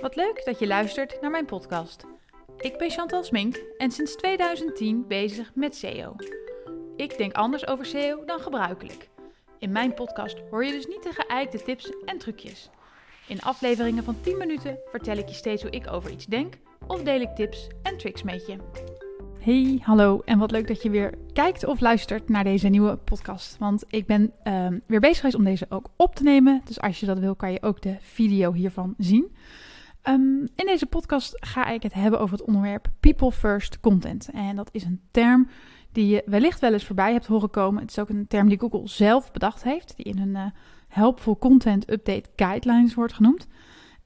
Wat leuk dat je luistert naar mijn podcast. Ik ben Chantal Smink en sinds 2010 bezig met SEO. Ik denk anders over SEO dan gebruikelijk. In mijn podcast hoor je dus niet de geëikte tips en trucjes. In afleveringen van 10 minuten vertel ik je steeds hoe ik over iets denk of deel ik tips en tricks met je. Hey, hallo en wat leuk dat je weer kijkt of luistert naar deze nieuwe podcast. Want ik ben ehm, weer bezig geweest om deze ook op te nemen. Dus als je dat wil, kan je ook de video hiervan zien. Ehm, in deze podcast ga ik het hebben over het onderwerp People First Content. En dat is een term die je wellicht wel eens voorbij hebt horen komen. Het is ook een term die Google zelf bedacht heeft, die in een uh, Helpful Content Update Guidelines wordt genoemd.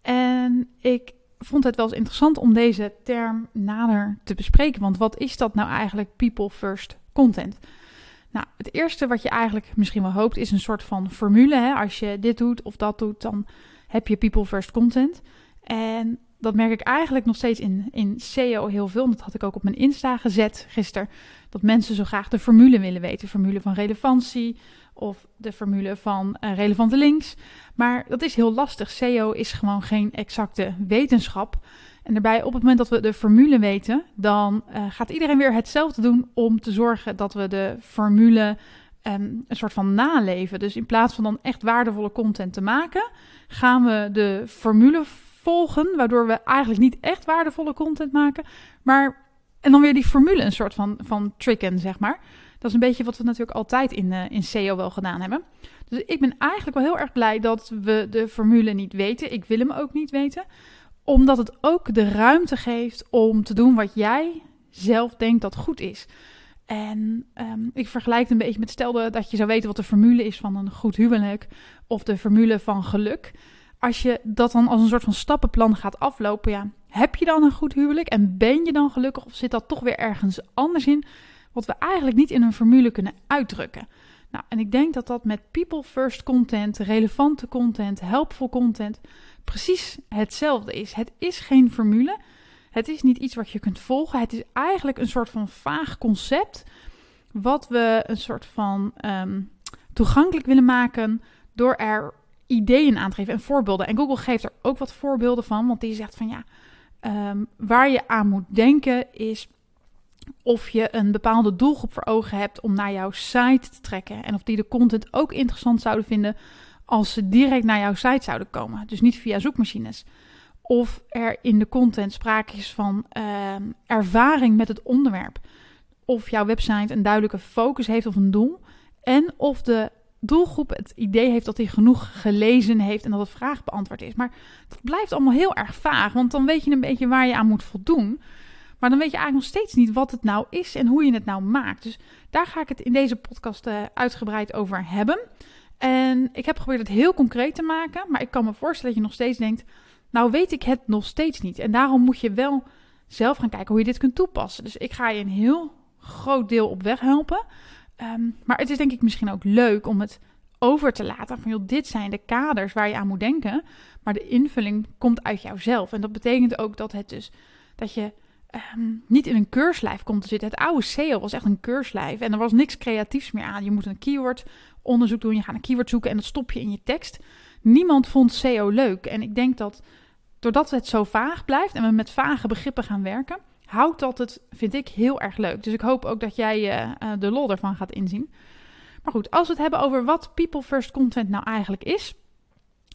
En ik vond het wel eens interessant om deze term nader te bespreken. Want wat is dat nou eigenlijk, People First Content? Nou, het eerste wat je eigenlijk misschien wel hoopt is een soort van formule. Hè? Als je dit doet of dat doet, dan heb je People First Content. En dat merk ik eigenlijk nog steeds in, in SEO heel veel. Dat had ik ook op mijn Insta gezet gisteren. Dat mensen zo graag de formule willen weten. Formule van relevantie of de formule van uh, relevante links. Maar dat is heel lastig. SEO is gewoon geen exacte wetenschap. En daarbij, op het moment dat we de formule weten, dan uh, gaat iedereen weer hetzelfde doen om te zorgen dat we de formule um, een soort van naleven. Dus in plaats van dan echt waardevolle content te maken, gaan we de formule volgen, waardoor we eigenlijk niet echt waardevolle content maken, maar en dan weer die formule een soort van, van tricken, zeg maar. Dat is een beetje wat we natuurlijk altijd in, uh, in SEO wel gedaan hebben. Dus ik ben eigenlijk wel heel erg blij dat we de formule niet weten. Ik wil hem ook niet weten, omdat het ook de ruimte geeft om te doen wat jij zelf denkt dat goed is. En um, ik vergelijk het een beetje met stelde dat je zou weten wat de formule is van een goed huwelijk of de formule van geluk als je dat dan als een soort van stappenplan gaat aflopen, ja, heb je dan een goed huwelijk en ben je dan gelukkig of zit dat toch weer ergens anders in, wat we eigenlijk niet in een formule kunnen uitdrukken? Nou, en ik denk dat dat met people first content, relevante content, helpful content precies hetzelfde is. Het is geen formule. Het is niet iets wat je kunt volgen. Het is eigenlijk een soort van vaag concept wat we een soort van um, toegankelijk willen maken door er ideeën aan te geven en voorbeelden. En Google geeft er ook wat voorbeelden van, want die zegt van ja, um, waar je aan moet denken is of je een bepaalde doelgroep voor ogen hebt om naar jouw site te trekken. En of die de content ook interessant zouden vinden als ze direct naar jouw site zouden komen. Dus niet via zoekmachines. Of er in de content sprake is van um, ervaring met het onderwerp. Of jouw website een duidelijke focus heeft of een doel. En of de doelgroep het idee heeft dat hij genoeg gelezen heeft en dat het vraag beantwoord is. Maar dat blijft allemaal heel erg vaag, want dan weet je een beetje waar je aan moet voldoen. Maar dan weet je eigenlijk nog steeds niet wat het nou is en hoe je het nou maakt. Dus daar ga ik het in deze podcast uh, uitgebreid over hebben. En ik heb geprobeerd het heel concreet te maken, maar ik kan me voorstellen dat je nog steeds denkt, nou weet ik het nog steeds niet. En daarom moet je wel zelf gaan kijken hoe je dit kunt toepassen. Dus ik ga je een heel groot deel op weg helpen. Um, maar het is denk ik misschien ook leuk om het over te laten van, joh, dit zijn de kaders waar je aan moet denken, maar de invulling komt uit jouzelf. En dat betekent ook dat het dus, dat je um, niet in een keurslijf komt te zitten. Het oude SEO was echt een keurslijf en er was niks creatiefs meer aan. Je moet een keyword onderzoek doen, je gaat een keyword zoeken en dat stop je in je tekst. Niemand vond SEO leuk en ik denk dat doordat het zo vaag blijft en we met vage begrippen gaan werken, houdt dat het, vind ik, heel erg leuk. Dus ik hoop ook dat jij uh, de lol ervan gaat inzien. Maar goed, als we het hebben over wat people first content nou eigenlijk is,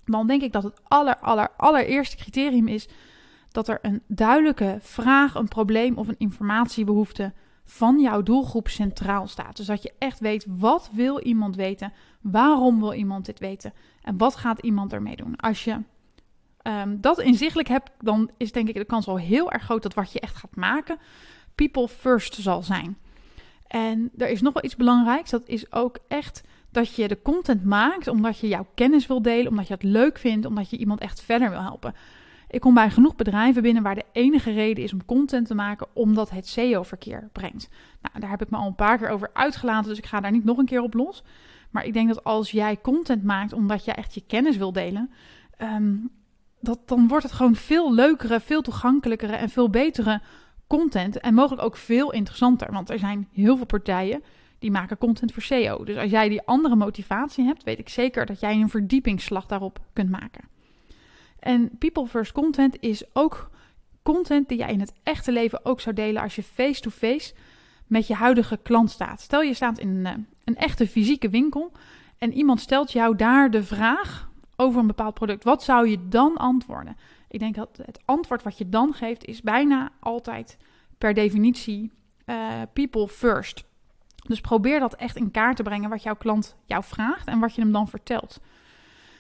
dan denk ik dat het aller, allereerste criterium is dat er een duidelijke vraag, een probleem of een informatiebehoefte van jouw doelgroep centraal staat. Dus dat je echt weet wat wil iemand weten, waarom wil iemand dit weten en wat gaat iemand ermee doen. Als je um, dat inzichtelijk hebt, dan is denk ik de kans al heel erg groot dat wat je echt gaat maken, people first zal zijn. En er is nog wel iets belangrijks, dat is ook echt dat je de content maakt omdat je jouw kennis wil delen, omdat je het leuk vindt, omdat je iemand echt verder wil helpen. Ik kom bij genoeg bedrijven binnen waar de enige reden is om content te maken omdat het SEO-verkeer brengt. Nou, daar heb ik me al een paar keer over uitgelaten, dus ik ga daar niet nog een keer op los. Maar ik denk dat als jij content maakt omdat jij echt je kennis wil delen, um, dat, dan wordt het gewoon veel leukere, veel toegankelijkere en veel betere content. En mogelijk ook veel interessanter. Want er zijn heel veel partijen die maken content voor SEO. Dus als jij die andere motivatie hebt, weet ik zeker dat jij een verdiepingsslag daarop kunt maken. En people first content is ook content die jij in het echte leven ook zou delen als je face-to-face met je huidige klant staat. Stel je staat in een, eh, een echte fysieke winkel en iemand stelt jou daar de vraag over een bepaald product. Wat zou je dan antwoorden? Ik denk dat het antwoord wat je dan geeft is bijna altijd per definitie uh, people first. Dus probeer dat echt in kaart te brengen wat jouw klant jou vraagt en wat je hem dan vertelt.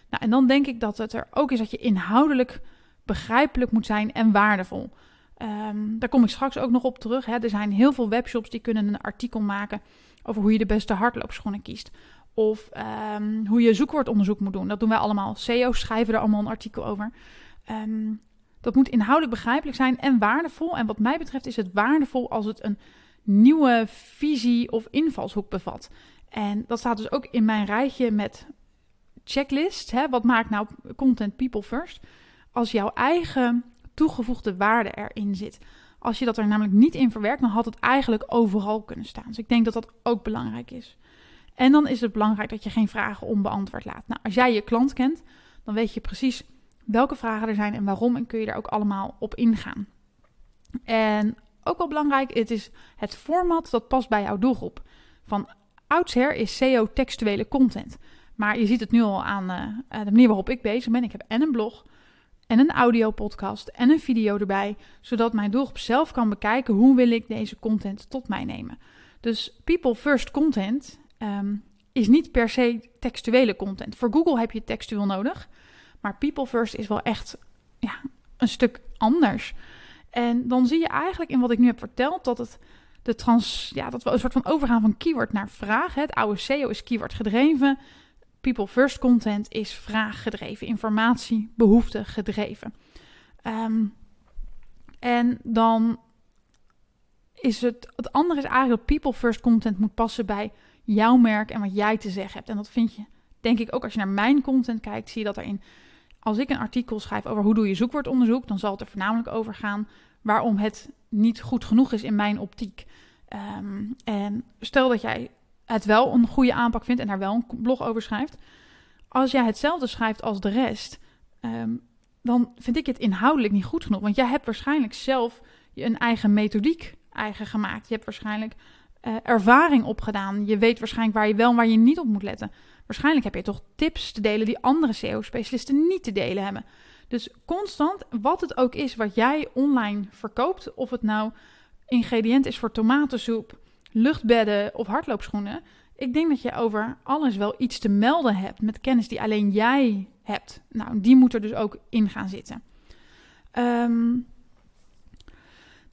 Nou, en dan denk ik dat het er ook is dat je inhoudelijk begrijpelijk moet zijn en waardevol. Um, daar kom ik straks ook nog op terug. Hè. Er zijn heel veel webshops die kunnen een artikel maken over hoe je de beste hardloopschoenen kiest. Of um, hoe je zoekwoordonderzoek moet doen. Dat doen wij allemaal. CEO's schrijven er allemaal een artikel over. Um, dat moet inhoudelijk begrijpelijk zijn en waardevol. En wat mij betreft is het waardevol als het een nieuwe visie of invalshoek bevat. En dat staat dus ook in mijn rijtje met checklist. Hè? Wat maakt nou content people first? Als jouw eigen toegevoegde waarde erin zit. Als je dat er namelijk niet in verwerkt, dan had het eigenlijk overal kunnen staan. Dus ik denk dat dat ook belangrijk is. En dan is het belangrijk dat je geen vragen onbeantwoord laat. Nou, als jij je klant kent, dan weet je precies welke vragen er zijn en waarom en kun je daar ook allemaal op ingaan. En ook wel belangrijk, het is het format dat past bij jouw doelgroep. Van oudsher is SEO textuele content. Maar je ziet het nu al aan uh, de manier waarop ik bezig ben. Ik heb en een blog, en een audiopodcast en een video erbij, zodat mijn doelgroep zelf kan bekijken hoe wil ik deze content tot mij nemen. Dus people first content um, is niet per se textuele content. Voor Google heb je textueel nodig, maar people first is wel echt ja, een stuk anders. En dan zie je eigenlijk in wat ik nu heb verteld dat het de trans, ja, dat we een soort van overgaan van keyword naar vraag. Het oude SEO is keyword gedreven. People first content is vraaggedreven, informatie, behoefte gedreven. Um, en dan is het, het andere is eigenlijk dat people first content moet passen bij jouw merk en wat jij te zeggen hebt. En dat vind je, denk ik, ook als je naar mijn content kijkt, zie je dat erin. Als ik een artikel schrijf over hoe doe je zoekwoordonderzoek, dan zal het er voornamelijk over gaan waarom het niet goed genoeg is in mijn optiek. Um, en stel dat jij het wel een goede aanpak vindt en daar wel een blog over schrijft. Als jij hetzelfde schrijft als de rest, um, dan vind ik het inhoudelijk niet goed genoeg. Want jij hebt waarschijnlijk zelf een eigen methodiek eigen gemaakt. Je hebt waarschijnlijk uh, ervaring opgedaan. Je weet waarschijnlijk waar je wel en waar je niet op moet letten. Waarschijnlijk heb je toch tips te delen die andere SEO-specialisten niet te delen hebben. Dus constant, wat het ook is wat jij online verkoopt, of het nou ingrediënt is voor tomatensoep, luchtbedden of hardloopschoenen. Ik denk dat je over alles wel iets te melden hebt met kennis die alleen jij hebt. Nou, die moet er dus ook in gaan zitten. Um,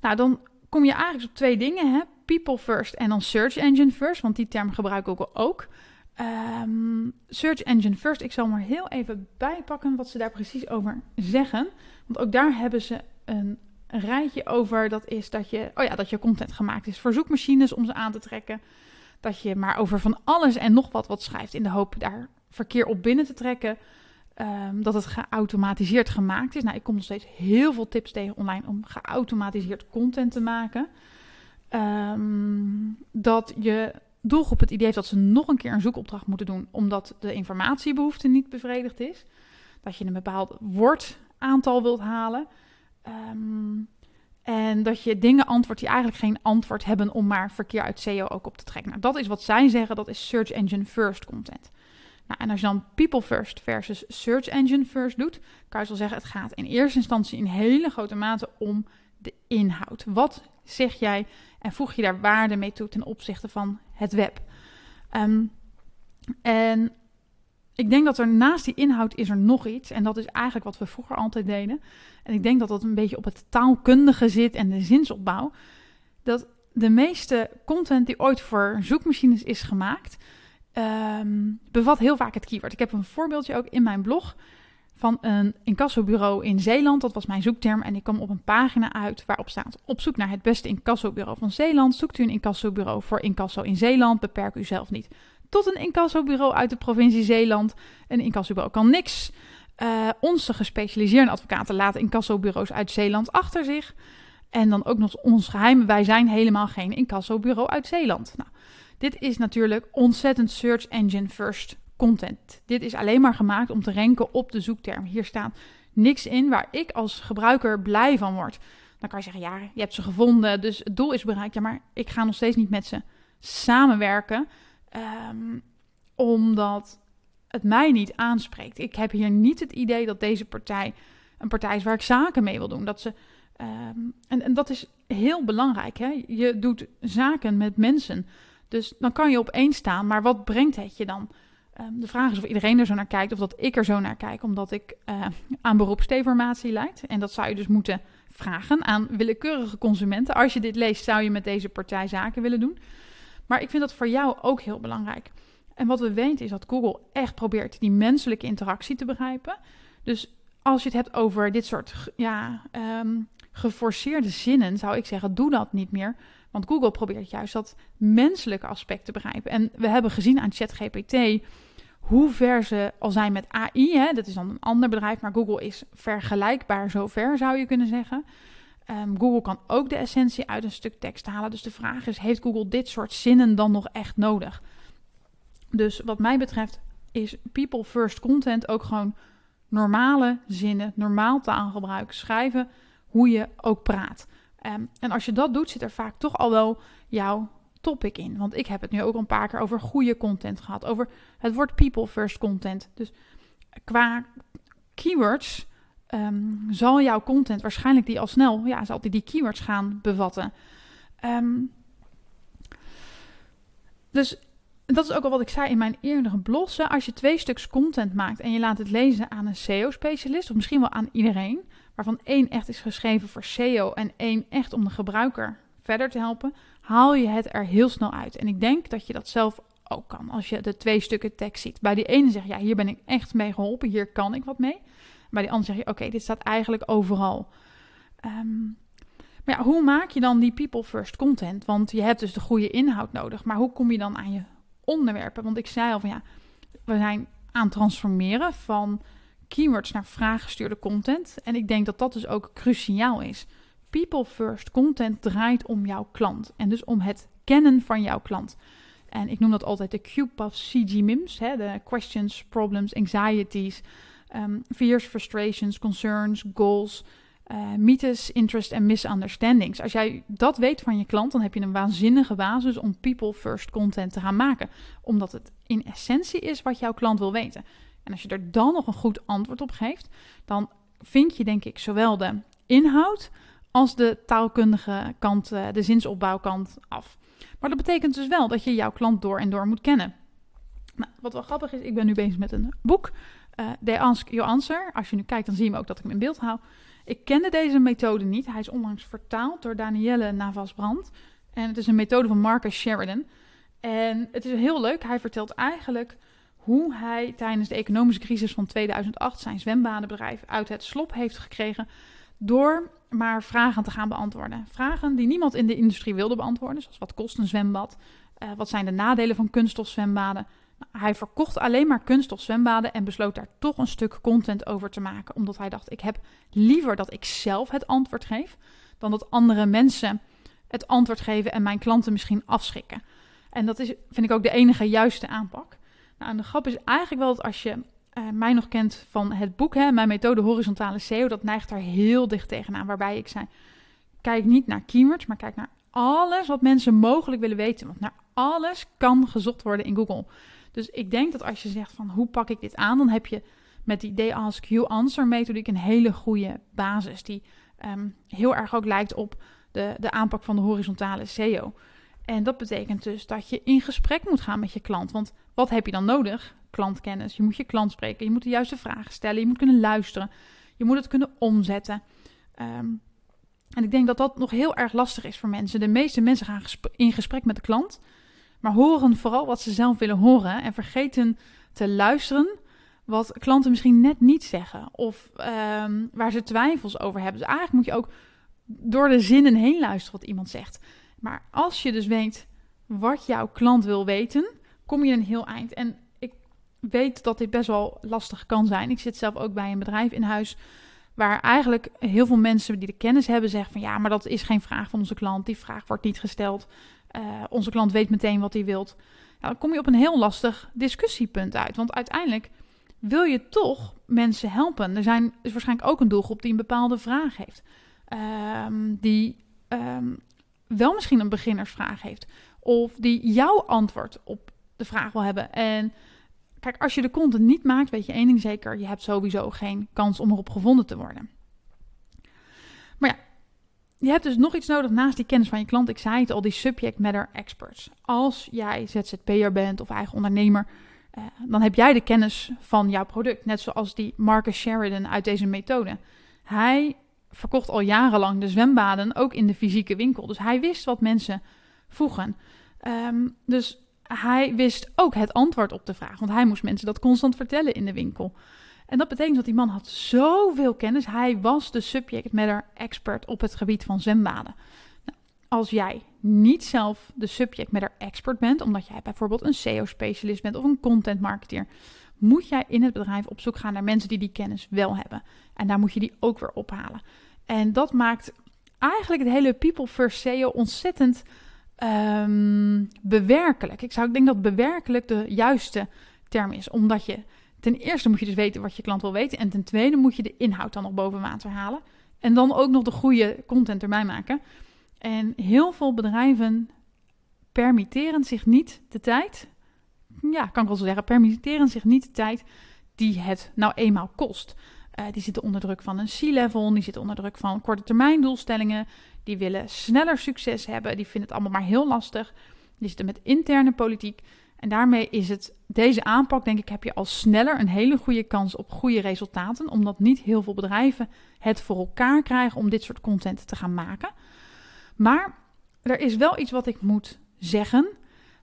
nou, dan kom je eigenlijk op twee dingen. Hè? People first en dan search engine first, want die term gebruik ik ook. Um, search engine first, ik zal maar heel even bijpakken wat ze daar precies over zeggen. Want ook daar hebben ze een rijtje over. Dat is dat je, oh ja, dat je content gemaakt is voor zoekmachines om ze aan te trekken. Dat je maar over van alles en nog wat wat schrijft in de hoop daar verkeer op binnen te trekken. Um, dat het geautomatiseerd gemaakt is. Nou, ik kom nog steeds heel veel tips tegen online om geautomatiseerd content te maken. Um, dat je doelgroep het idee heeft dat ze nog een keer een zoekopdracht moeten doen, omdat de informatiebehoefte niet bevredigd is. Dat je een bepaald woordaantal wilt halen. Um, en dat je dingen antwoordt die eigenlijk geen antwoord hebben om maar verkeer uit SEO ook op te trekken. Nou, dat is wat zij zeggen, dat is search engine first content. Nou, en als je dan people first versus search engine first doet, kan je wel zeggen, het gaat in eerste instantie in hele grote mate om de inhoud. Wat zeg jij en voeg je daar waarde mee toe ten opzichte van het web? Um, en ik denk dat er naast die inhoud is er nog iets. En dat is eigenlijk wat we vroeger altijd deden. En ik denk dat dat een beetje op het taalkundige zit en de zinsopbouw. Dat de meeste content die ooit voor zoekmachines is gemaakt, um, bevat heel vaak het keyword. Ik heb een voorbeeldje ook in mijn blog van een incassobureau in Zeeland. Dat was mijn zoekterm. En ik kwam op een pagina uit waarop staat: op zoek naar het beste incassobureau van Zeeland. Zoekt u een incassobureau voor incasso in Zeeland? Beperk u zelf niet tot een incassobureau uit de provincie Zeeland. Een incassobureau kan niks. Uh, onze gespecialiseerde advocaten laten incassobureaus uit Zeeland achter zich. En dan ook nog ons geheim, wij zijn helemaal geen incassobureau uit Zeeland. Nou, dit is natuurlijk ontzettend search engine first content. Dit is alleen maar gemaakt om te renken op de zoekterm. Hier staan niks in waar ik als gebruiker blij van word. Dan kan je zeggen, ja, je hebt ze gevonden, dus het doel is bereikt. Ja, maar ik ga nog steeds niet met ze samenwerken, um, omdat het mij niet aanspreekt. Ik heb hier niet het idee dat deze partij een partij is waar ik zaken mee wil doen. Dat ze, ehm, en, en dat is heel belangrijk. Hè? Je doet zaken met mensen. Dus dan kan je op één staan, maar wat brengt het je dan? Ehm, de vraag is of iedereen er zo naar kijkt of dat ik er zo naar kijk, omdat ik uh, aan beroepsdeformatie leid. En dat zou je dus moeten vragen aan willekeurige consumenten. Als je dit leest, zou je met deze partij zaken willen doen. Maar ik vind dat voor jou ook heel belangrijk. En wat we weten is dat Google echt probeert die menselijke interactie te begrijpen. Dus als je het hebt over dit soort ja, um, geforceerde zinnen, zou ik zeggen, doe dat niet meer. Want Google probeert juist dat menselijke aspect te begrijpen. En we hebben gezien aan ChatGPT hoe ver ze al zijn met AI. Hè? Dat is dan een ander bedrijf, maar Google is vergelijkbaar zover, zou je kunnen zeggen. Um, Google kan ook de essentie uit een stuk tekst halen. Dus de vraag is: heeft Google dit soort zinnen dan nog echt nodig? Dus wat mij betreft is people first content ook gewoon normale zinnen, normaal taalgebruik schrijven, hoe je ook praat. Um, en als je dat doet, zit er vaak toch al wel jouw topic in. Want ik heb het nu ook een paar keer over goede content gehad, over het woord people first content. Dus qua keywords um, zal jouw content waarschijnlijk die al snel, ja, zal die, die keywords gaan bevatten. Um, dus dat is ook al wat ik zei in mijn eerdere blogs. Als je twee stuks content maakt en je laat het lezen aan een SEO-specialist, of misschien wel aan iedereen, waarvan één echt is geschreven voor SEO en één echt om de gebruiker verder te helpen, haal je het er heel snel uit. En ik denk dat je dat zelf ook kan als je de twee stukken tekst ziet. Bij die ene zeg je, ja, hier ben ik echt mee geholpen, hier kan ik wat mee. Bij die andere zeg je, oké, dit staat eigenlijk overal. Um, maar ja, hoe maak je dan die people first content? Want je hebt dus de goede inhoud nodig. Maar hoe kom je dan aan je onderwerpen. Want ik zei al van ja, we zijn aan het transformeren van keywords naar vraaggestuurde content. En ik denk dat dat dus ook cruciaal is. People first content draait om jouw klant. En dus om het kennen van jouw klant. En ik noem dat altijd de Cube of CG MIMS. Hè, de questions, problems, anxieties, um, fears, frustrations, concerns, goals, uh, mythes, interest en misunderstandings. Als jij dat weet van je klant, dan heb je een waanzinnige basis om people first content te gaan maken. Omdat het in essentie is wat jouw klant wil weten. En als je er dan nog een goed antwoord op geeft, dan vind je denk ik zowel de inhoud als de taalkundige kant, uh, de zinsopbouwkant af. Maar dat betekent dus wel dat je jouw klant door en door moet kennen. Nou, wat wel grappig is, ik ben nu bezig met een boek. Uh, Ask Your Answer. Als je nu kijkt, dan zie je ook dat ik hem in beeld hou. Ik kende deze methode niet. Hij is onlangs vertaald door Danielle Navas-Brand. En het is een methode van Marcus Sheridan. En het is heel leuk. Hij vertelt eigenlijk hoe hij tijdens de economische crisis van 2008 zijn zwembadenbedrijf uit het slop heeft gekregen door maar vragen te gaan beantwoorden. Vragen die niemand in de industrie wilde beantwoorden, zoals wat kost een zwembad? Uh, wat zijn de nadelen van kunststofzwembaden? hij verkocht alleen maar kunststof zwembaden en besloot daar toch een stuk content over te maken. Omdat hij dacht, ik heb liever dat ik zelf het antwoord geef, dan dat andere mensen het antwoord geven en mijn klanten misschien afschrikken. En dat is, vind ik ook de enige juiste aanpak. Nou, en de grap is eigenlijk wel dat als je uh, mij nog kent van het boek, hè, mijn methode horizontale SEO, dat neigt daar heel dicht tegenaan. Waarbij ik zei, kijk niet naar keywords, maar kijk naar alles wat mensen mogelijk willen weten. Want naar alles kan gezocht worden in Google. Dus ik denk dat als je zegt van hoe pak ik dit aan, dan heb je met die They Ask You Answer methodiek een hele goede basis. Die um, heel erg ook lijkt op de, de aanpak van de horizontale SEO. En dat betekent dus dat je in gesprek moet gaan met je klant. Want wat heb je dan nodig? Klantkennis. Je moet je klant spreken. Je moet de juiste vragen stellen. Je moet kunnen luisteren. Je moet het kunnen omzetten. Um, en ik denk dat dat nog heel erg lastig is voor mensen. De meeste mensen gaan in gesprek met de klant maar horen vooral wat ze zelf willen horen en vergeten te luisteren wat klanten misschien net niet zeggen of um, waar ze twijfels over hebben. Dus eigenlijk moet je ook door de zinnen heen luisteren wat iemand zegt. Maar als je dus weet wat jouw klant wil weten, kom je een heel eind. En weet dat dit best wel lastig kan zijn. Ik zit zelf ook bij een bedrijf in huis waar eigenlijk heel veel mensen die de kennis hebben zeggen van ja, maar dat is geen vraag van onze klant. Die vraag wordt niet gesteld. Uh, onze klant weet meteen wat hij wilt. Ja, dan kom je op een heel lastig discussiepunt uit. Want uiteindelijk wil je toch mensen helpen. Er zijn, is waarschijnlijk ook een doelgroep die een bepaalde vraag heeft. Ehm, die ehm, wel misschien een beginnersvraag heeft. Of die jouw antwoord op de vraag wil hebben. En kijk, als je de content niet maakt, weet je één ding zeker. Je hebt sowieso geen kans om erop gevonden te worden. Maar ja, je hebt dus nog iets nodig naast die kennis van je klant. Ik zei het al, die subject matter experts. Als jij ZZP'er bent of eigen ondernemer, eh, dan heb jij de kennis van jouw product. Net zoals die Marcus Sheridan uit deze methode. Hij verkocht al jarenlang de zwembaden, ook in de fysieke winkel. Dus hij wist wat mensen vroegen. Ehm, dus hij wist ook het antwoord op de vraag, want hij moest mensen dat constant vertellen in de winkel. En dat betekent dat die man had zoveel kennis. Hij was de subject matter expert op het gebied van zwembaden. Nou, als jij niet zelf de subject matter expert bent, omdat jij bijvoorbeeld een SEO-specialist bent of een content marketeer, moet jij in het bedrijf op zoek gaan naar mensen die die kennis wel hebben. En daar moet je die ook weer ophalen. En dat maakt eigenlijk het hele People First SEO ontzettend um, bewerkelijk. Ik zou denk dat bewerkelijk de juiste term is, omdat je ten eerste moet je dus weten wat je klant wil weten en ten tweede moet je de inhoud dan nog boven water halen en dan ook nog de goede content erbij maken. En heel veel bedrijven permitteren zich niet de tijd, ja, kan ik wel zo zeggen, permitteren zich niet de tijd die het nou eenmaal kost. Uh, die zitten onder druk van een C-level, die zitten onder druk van korte termijn doelstellingen, die willen sneller succes hebben, die vinden het allemaal maar heel lastig. Die zitten met interne politiek. En daarmee is het deze aanpak, denk ik, heb je al sneller een hele goede kans op goede resultaten, omdat niet heel veel bedrijven het voor elkaar krijgen om dit soort content te gaan maken. Maar er is wel iets wat ik moet zeggen,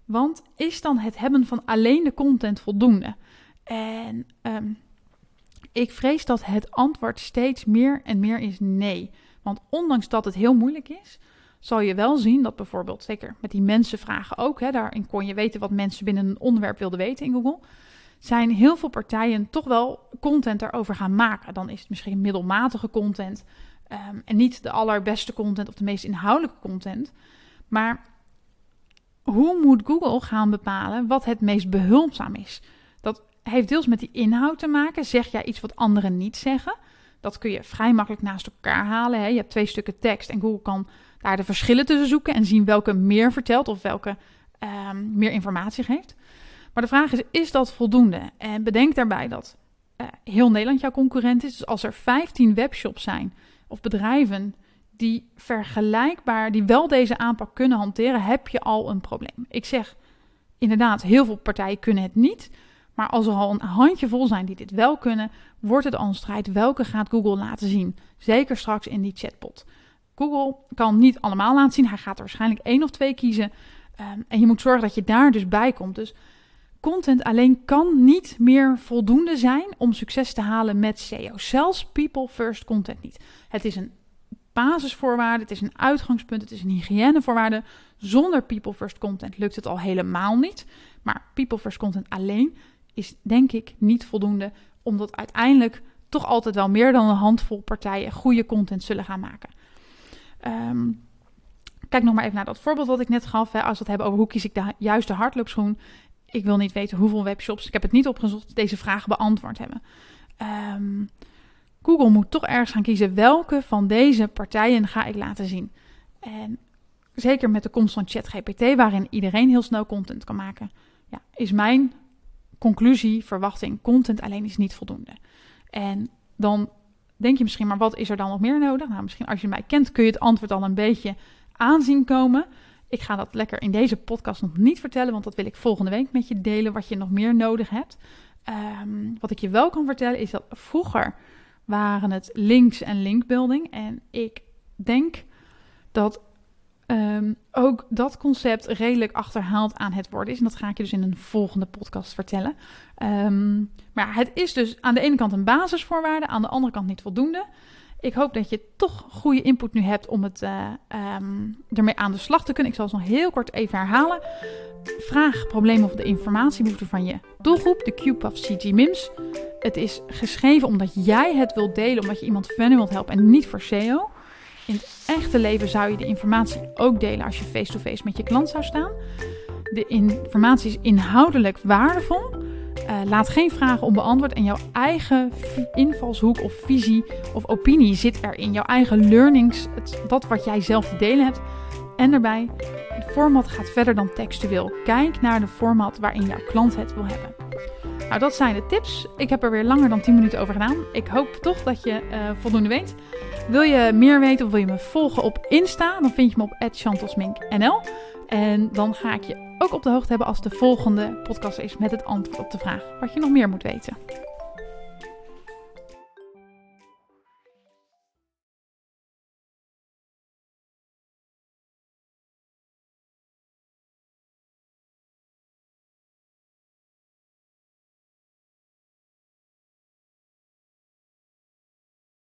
want is dan het hebben van alleen de content voldoende? En um, ik vrees dat het antwoord steeds meer en meer is nee. Want ondanks dat het heel moeilijk is, zal je wel zien dat bijvoorbeeld, zeker met die mensenvragen ook, hè, daarin kon je weten wat mensen binnen een onderwerp wilden weten in Google, zijn heel veel partijen toch wel content daarover gaan maken. Dan is het misschien middelmatige content ehm, en niet de allerbeste content of de meest inhoudelijke content. Maar hoe moet Google gaan bepalen wat het meest behulpzaam is? Dat heeft deels met die inhoud te maken. Zeg jij iets wat anderen niet zeggen? Dat kun je vrij makkelijk naast elkaar halen. Hè? Je hebt twee stukken tekst en Google kan daar de verschillen tussen zoeken en zien welke meer vertelt of welke um, meer informatie geeft. Maar de vraag is, is dat voldoende? En bedenk daarbij dat uh, heel Nederland jouw concurrent is. Dus als er 15 webshops zijn of bedrijven die vergelijkbaar, die wel deze aanpak kunnen hanteren, heb je al een probleem. Ik zeg inderdaad, heel veel partijen kunnen het niet. Maar als er al een handjevol zijn die dit wel kunnen, wordt het al een strijd. Welke gaat Google laten zien? Zeker straks in die chatbot. Google kan niet allemaal laten zien. Hij gaat er waarschijnlijk één of twee kiezen. Um, en je moet zorgen dat je daar dus bij komt. Dus content alleen kan niet meer voldoende zijn om succes te halen met SEO. Zelfs people first content niet. Het is een basisvoorwaarde, het is een uitgangspunt, het is een hygiënevoorwaarde. Zonder people first content lukt het al helemaal niet. Maar people first content alleen is denk ik niet voldoende, omdat uiteindelijk toch altijd wel meer dan een handvol partijen goede content zullen gaan maken. Um, kijk nog maar even naar dat voorbeeld wat ik net gaf. Hè, als we het hebben over hoe kies ik de juiste hardloopschoen. Ik wil niet weten hoeveel webshops, ik heb het niet opgezocht, deze vragen beantwoord hebben. Um, Google moet toch ergens gaan kiezen welke van deze partijen ga ik laten zien. En zeker met de komst van ChatGPT, waarin iedereen heel snel content kan maken, ja, is mijn conclusie, verwachting, content alleen is niet voldoende. En dan denk je misschien, maar wat is er dan nog meer nodig? Nou, misschien als je mij kent, kun je het antwoord al een beetje aanzien komen. Ik ga dat lekker in deze podcast nog niet vertellen, want dat wil ik volgende week met je delen, wat je nog meer nodig hebt. Um, wat ik je wel kan vertellen is dat vroeger waren het links en linkbuilding. En ik denk dat um, ook dat concept redelijk achterhaald aan het worden is. En dat ga ik je dus in een volgende podcast vertellen. Um, maar het is dus aan de ene kant een basisvoorwaarde, aan de andere kant niet voldoende. Ik hoop dat je toch goede input nu hebt om het uh, ermee aan de slag te kunnen. Ik zal het nog heel kort even herhalen. Vraag, probleem of de informatiebehoefte van je doelgroep, de QPAF CG MIMS. Het is geschreven omdat jij het wilt delen, omdat je iemand verder wilt helpen en niet voor SEO. In het echte leven zou je de informatie ook delen als je face-to-face met je klant zou staan. De informatie is inhoudelijk waardevol. Uh, laat geen vragen onbeantwoord en jouw eigen invalshoek of visie of opinie zit er in. Jouw eigen learnings, het, dat wat jij zelf te delen hebt. En daarbij, het format gaat verder dan textueel. Kijk naar de format waarin jouw klant het wil hebben. Nou, dat zijn de tips. Ik heb er weer langer dan 10 minuten over gedaan. Ik hoop toch dat je uh, voldoende weet. Wil je meer weten of wil je me volgen op Insta? Dan vind je me op @chantelsmink.nl. En dan ga ik je ook op de hoogte hebben als de volgende podcast is met het antwoord op de vraag wat je nog meer moet weten.